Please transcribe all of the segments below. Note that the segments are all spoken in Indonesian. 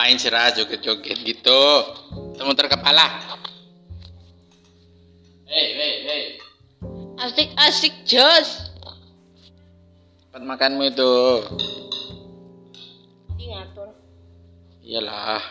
Ngapain sih Ras joget-joget gitu? Muter kepala. Hei, hei, hei. Asik-asik jos. Tempat makanmu itu. Ini ngatur. Iyalah.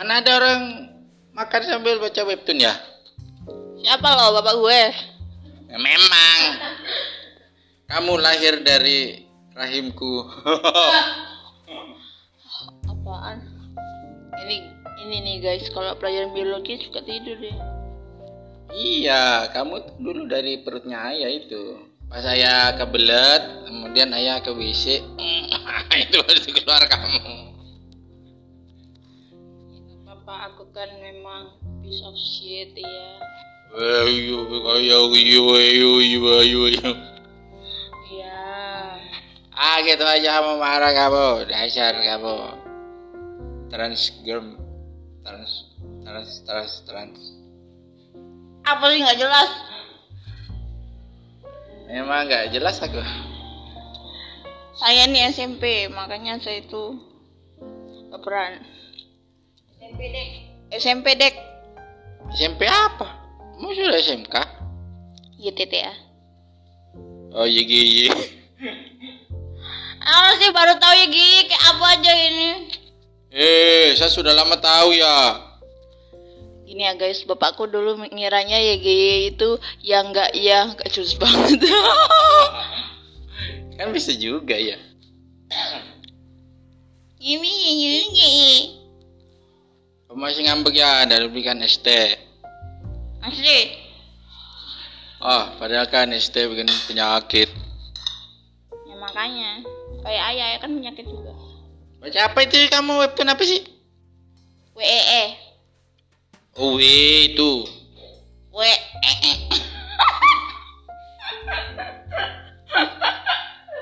Mana ada orang makan sambil baca webtoon ya? Siapa lo bapak gue? Ya, memang. Kamu lahir dari rahimku. ini nih guys, kalau pelajaran biologi suka tidur deh. iya, kamu dulu dari perutnya ayah itu. Pas ayah kebelet, kemudian ayah ke WC, itu harus keluar kamu. Papa aku kan memang piece of shit ya. Iya. Ah, gitu aja kamu marah kamu, dasar kamu. Trans girl, trans, trans, trans, trans. Apa sih nggak jelas? Memang nggak jelas aku. Saya nih SMP, makanya saya itu baperan. SMP dek. SMP dek. SMP apa? Kamu sudah SMK? YTT ya. Oh iya. Aku sih baru tahu ya Gi, kayak apa aja ini. Eh, saya sudah lama tahu ya. Gini ya guys, bapakku dulu ngiranya ya Gi itu yang enggak ya, enggak cus banget. Kan bisa juga ya. Ini ini Kamu masih ngambek ya dari belikan ST. Asli. Oh, padahal kan ST bikin penyakit. Ya makanya kayak ayah ya kan penyakit juga. Baca apa itu kamu webtoon apa sih? WEE. Oh, weh, itu. WEE.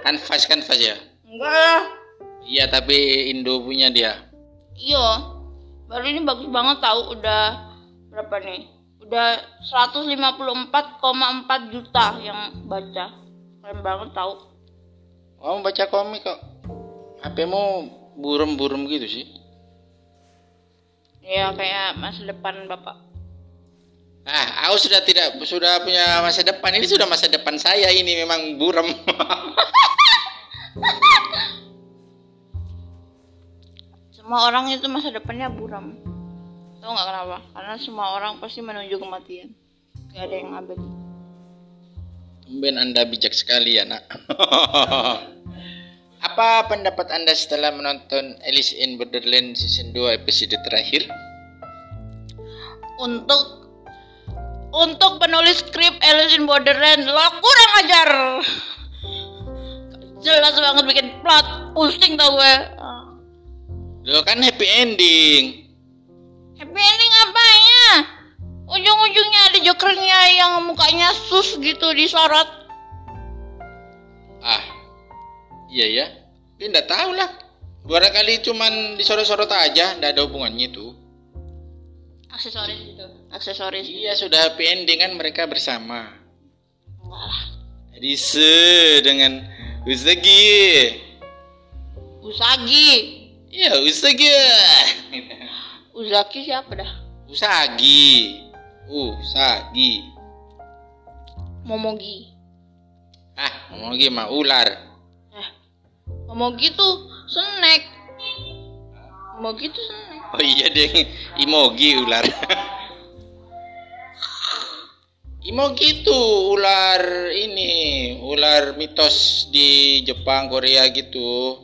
Kanvas, kanvas ya? Enggak lah. Iya, tapi Indo punya dia. Iya. Baru ini bagus banget tahu udah berapa nih? Udah 154,4 juta yang baca. Keren banget tahu. Kamu baca komik kok. HP-mu burem-burem gitu sih. Ya kayak masa depan Bapak. Ah, aku sudah tidak sudah punya masa depan. Ini sudah masa depan saya ini memang buram. Semua orang itu masa depannya buram. Tahu nggak kenapa? Karena semua orang pasti menuju kematian. Gak ada yang abadi. Tumben Anda bijak sekali ya, Nak. Apa pendapat Anda setelah menonton Alice in Borderland season 2 episode terakhir? Untuk untuk penulis skrip Alice in Borderland lo kurang ajar. Jelas banget bikin plot pusing tau gue. Lo kan happy ending. Happy ending apa ya? Ujung-ujungnya ada jokernya yang mukanya sus gitu disorot. Ah, iya ya. Dia nggak tahu lah. Barangkali cuman disorot-sorot aja, nggak ada hubungannya itu. Aksesoris itu. Aksesoris. Iya sudah happy ending kan mereka bersama. Enggak lah. Jadi se dengan Usagi. Usagi. Ya Usagi. Uzaki siapa dah? Usagi. Usagi. Momogi. Ah, lagi mah ular. Momogi tuh snack. Momogi tuh snack. Oh iya deh, Imogi ular. Imogi itu ular ini, ular mitos di Jepang, Korea gitu.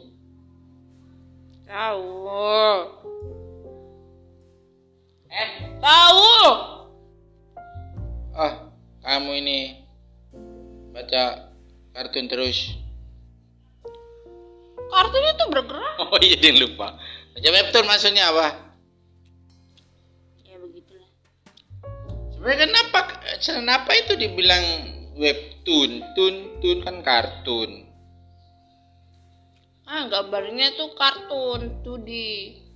Tahu. Eh, tahu. Ah, kamu ini baca kartun terus. Kartunya tuh bergerak. Oh iya dia lupa. Baca webtoon maksudnya apa? Ya begitulah. Sebenarnya kenapa kenapa itu dibilang webtoon? Tun tun kan kartun. Ah, gambarnya tuh kartun 2D.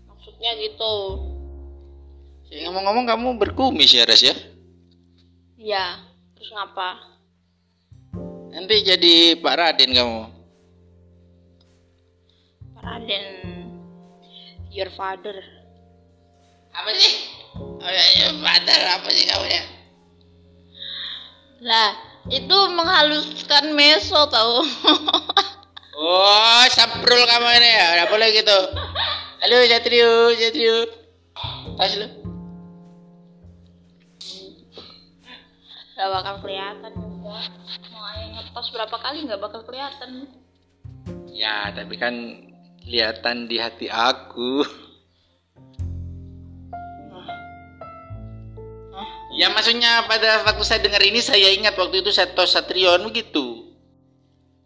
Maksudnya gitu. Ya, ngomong-ngomong kamu berkumis ya Ras ya? Ya, terus ngapa? Nanti jadi Pak Raden kamu. Raden. Dear father. Apa sih? Oh ya, ya father apa sih kamu ya? Lah, itu menghaluskan meso tau. Oh, saprul kamu ini ya. Udah boleh gitu. Halo, Satrio, Satrio. Tas lu. Gak bakal kelihatan juga. Mau ayah ngetos berapa kali nggak bakal kelihatan. Ya, tapi kan kelihatan di hati aku. Ya maksudnya pada waktu saya dengar ini saya ingat waktu itu saya tos Satrion begitu.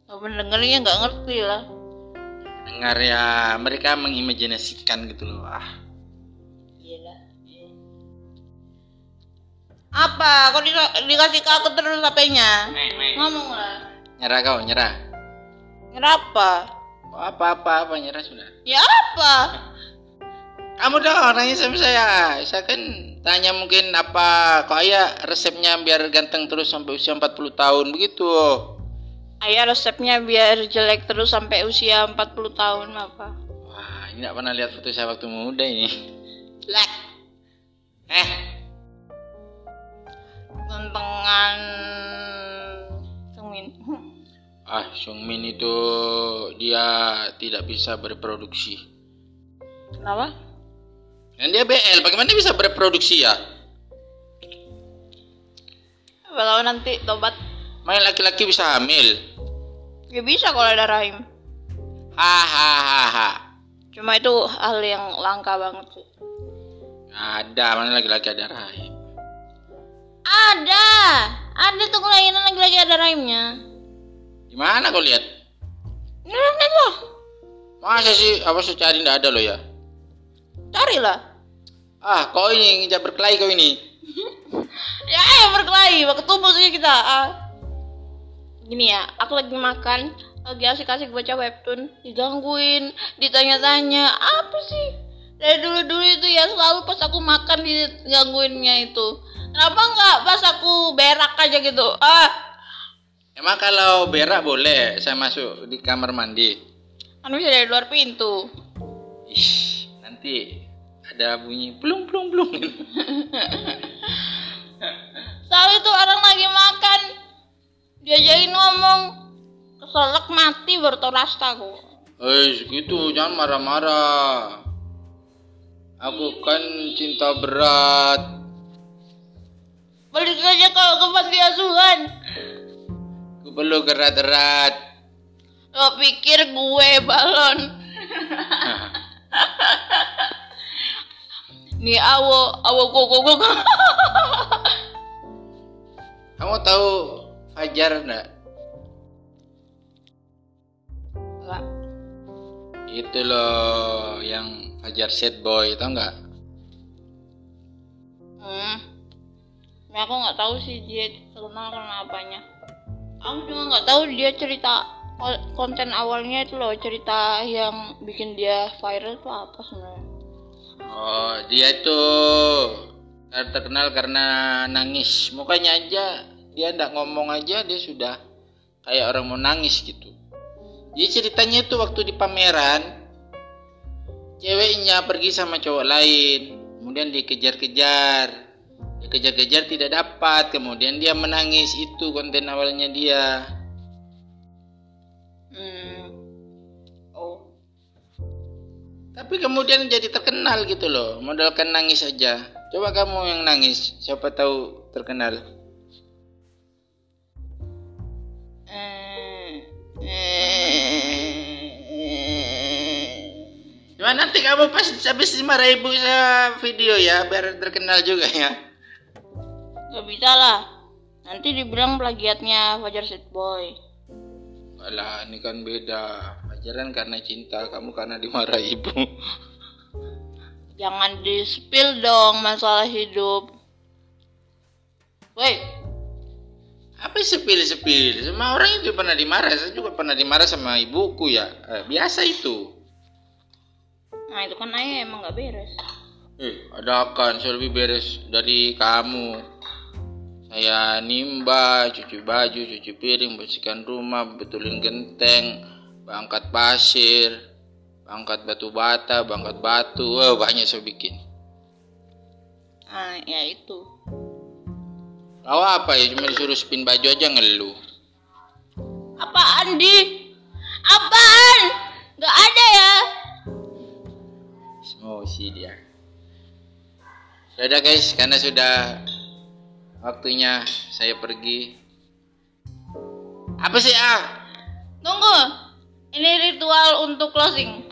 Gak mendengarnya nggak ngerti lah. Dengar ya mereka mengimajinasikan gitu loh. Ah, Gila. Apa? Kok di- dikasih ke aku terus HP-nya? Ngomong lah. nyerah kau, nyerah. Kenapa? Oh, apa-apa apa nyerah sudah. Ya apa? Kamu dong nanya sama saya. Saya kan tanya mungkin apa kok ayah resepnya biar ganteng terus sampai usia 40 tahun begitu. Ayah resepnya biar jelek terus sampai usia 40 tahun apa? Wah, ini gak pernah lihat foto saya waktu muda ini. Black. Eh, Gantengan. Ah, Sungmin itu dia tidak bisa berproduksi. Kenapa? Dan dia BL, bagaimana dia bisa berproduksi ya? Kalau nanti tobat Main laki-laki bisa hamil. ya bisa kalau ada rahim. Hahaha. Cuma itu hal yang langka banget sih. Ada, mana laki-laki ada rahim. Ada, ada tuh kelainan lagi-lagi ada rahimnya. Gimana kau lihat? Lihat loh, Masa sih apa sih cari nggak ada lo ya? carilah. Ah, kau ini ngejak berkelahi kau ini. Ya ayo berkelahi, ketemu sih kita. Ah. Gini ya, aku lagi makan, lagi asik-asik baca webtoon, digangguin, ditanya-tanya, apa sih? Dari dulu-dulu itu ya selalu pas aku makan digangguinnya itu. Kenapa nggak pas aku berak aja gitu? Ah, Emang kalau berak boleh saya masuk di kamar mandi? kan bisa dari luar pintu. Ih, nanti ada bunyi plung plung plung. Selalu itu orang lagi makan, diajakin ngomong, keselak mati bertorasta aku. Eh, gitu jangan marah-marah. Aku kan cinta berat. Balik aja kalau ke panti asuhan. Aku perlu gerat-gerat. Lo pikir gue balon. Nih awo, awo koko koko. Kamu tahu Fajar enggak? Enggak. Itu loh yang Fajar Set Boy, tau nggak? Hmm. Ya, aku nggak tahu sih dia terkenal karena apanya. Aku cuma nggak tahu dia cerita ko- konten awalnya itu loh cerita yang bikin dia viral itu apa sebenarnya. Oh, dia itu terkenal karena nangis. Mukanya aja dia ndak ngomong aja dia sudah kayak orang mau nangis gitu. Jadi ceritanya itu waktu di pameran ceweknya pergi sama cowok lain, kemudian dikejar-kejar. Dikejar-kejar tidak dapat, kemudian dia menangis itu konten awalnya dia. Hmm. Oh. Tapi kemudian jadi terkenal gitu loh, modalkan nangis aja. Coba kamu yang nangis, siapa tahu terkenal. Eh, eh, Cuma nanti kamu pas habis dimarahi ibu saya video ya, biar terkenal juga ya. Gak bisa lah. Nanti dibilang plagiatnya Fajar Set Boy. Alah, ini kan beda. Ajaran karena cinta, kamu karena dimarahi ibu. Jangan di spill dong masalah hidup. Woi, Apa sepil-sepil? Semua orang itu pernah dimarah. Saya juga pernah dimarah sama ibuku ya. Eh, biasa itu. nah itu kan ayah emang gak beres. Eh, ada kan saya lebih beres dari kamu. Saya nimba, cuci baju, cuci piring, bersihkan rumah, betulin genteng, angkat pasir, angkat batu bata, angkat batu, wah banyak saya bikin. Nah, ya itu. Kau apa ya cuma disuruh spin baju aja ngeluh. Apaan, Di? Apaan? Gak ada ya? Emosi dia. Sudah guys, karena sudah waktunya saya pergi. Apa sih ah? Tunggu. Ini ritual untuk closing.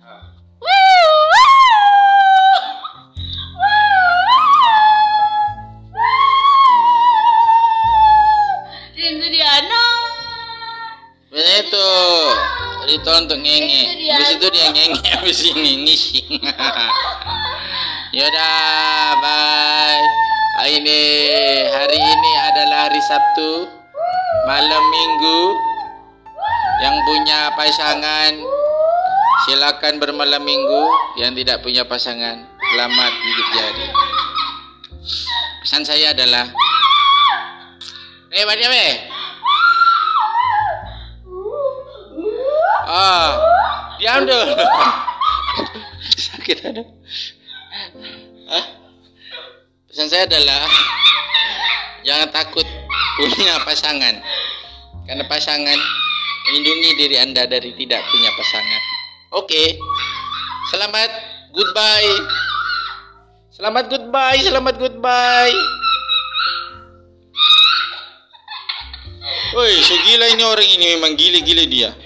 Ah. Itu ritual untuk ngenge. Habis itu dia ngenge, habis ini ngising. Yaudah, bye. Ini hari ini adalah hari Sabtu, malam Minggu. Yang punya pasangan silakan bermalam Minggu. Yang tidak punya pasangan selamat gigit. Pesan saya adalah, eh, mana be? Ah, diam dulu. Sakit ada. Hah? Pesan saya adalah jangan takut punya pasangan. Karena pasangan melindungi diri Anda dari tidak punya pasangan. Oke. Selamat goodbye. Selamat goodbye, selamat goodbye. Woi, segila ini orang ini memang gile-gile dia.